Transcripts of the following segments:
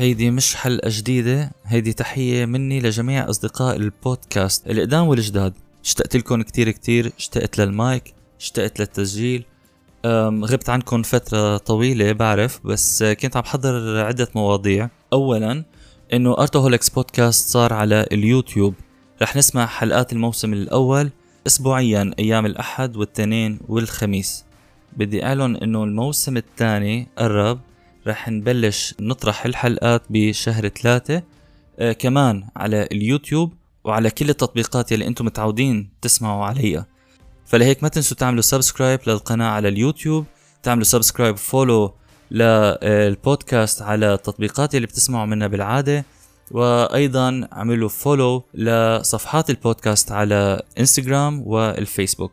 هيدي مش حلقة جديدة. هيدي تحية مني لجميع أصدقاء البودكاست. القدام والجداد اشتقت لكم كتير كتير. اشتقت للمايك. اشتقت للتسجيل. غبت عنكم فترة طويلة بعرف. بس كنت عم بحضر عدة مواضيع. أولا إنه Artoholics Podcast صار على اليوتيوب. رح نسمع حلقات الموسم الأول أسبوعيا أيام الأحد والتنين والخميس. بدي أعلن إنه الموسم الثاني قرب. رح نبلش نطرح الحلقات بشهر ثلاثة آه كمان على اليوتيوب وعلى كل التطبيقات يلي أنتم متعودين تسمعوا عليها. فلهيك ما تنسوا تعملوا subscribe للقناة على اليوتيوب تعملوا subscribe follow للبودكاست على التطبيقات اللي بتسمعوا منها بالعادة وأيضا عملوا follow لصفحات البودكاست على إنستغرام والفيسبوك.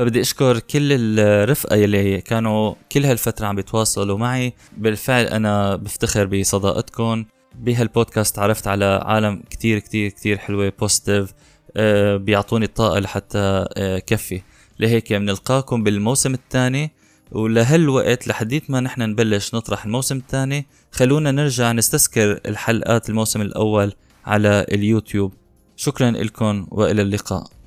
فبدي أشكر كل الرفقة يلي كانوا كل هالفترة عم بيتواصلوا معي. بالفعل أنا بفتخر بصداقتكم. بهالبودكاست تعرفت على عالم كتير كتير كتير حلوة بوزيتيف آه، بيعطوني الطاقة لحتى آه، كفي. لهيك بنلقاكم بالموسم الثاني. ولهالوقت لحديت ما نحن نبلش نطرح الموسم الثاني خلونا نرجع نستذكر الحلقات الموسم الأول على اليوتيوب. شكرا لكم وإلى اللقاء.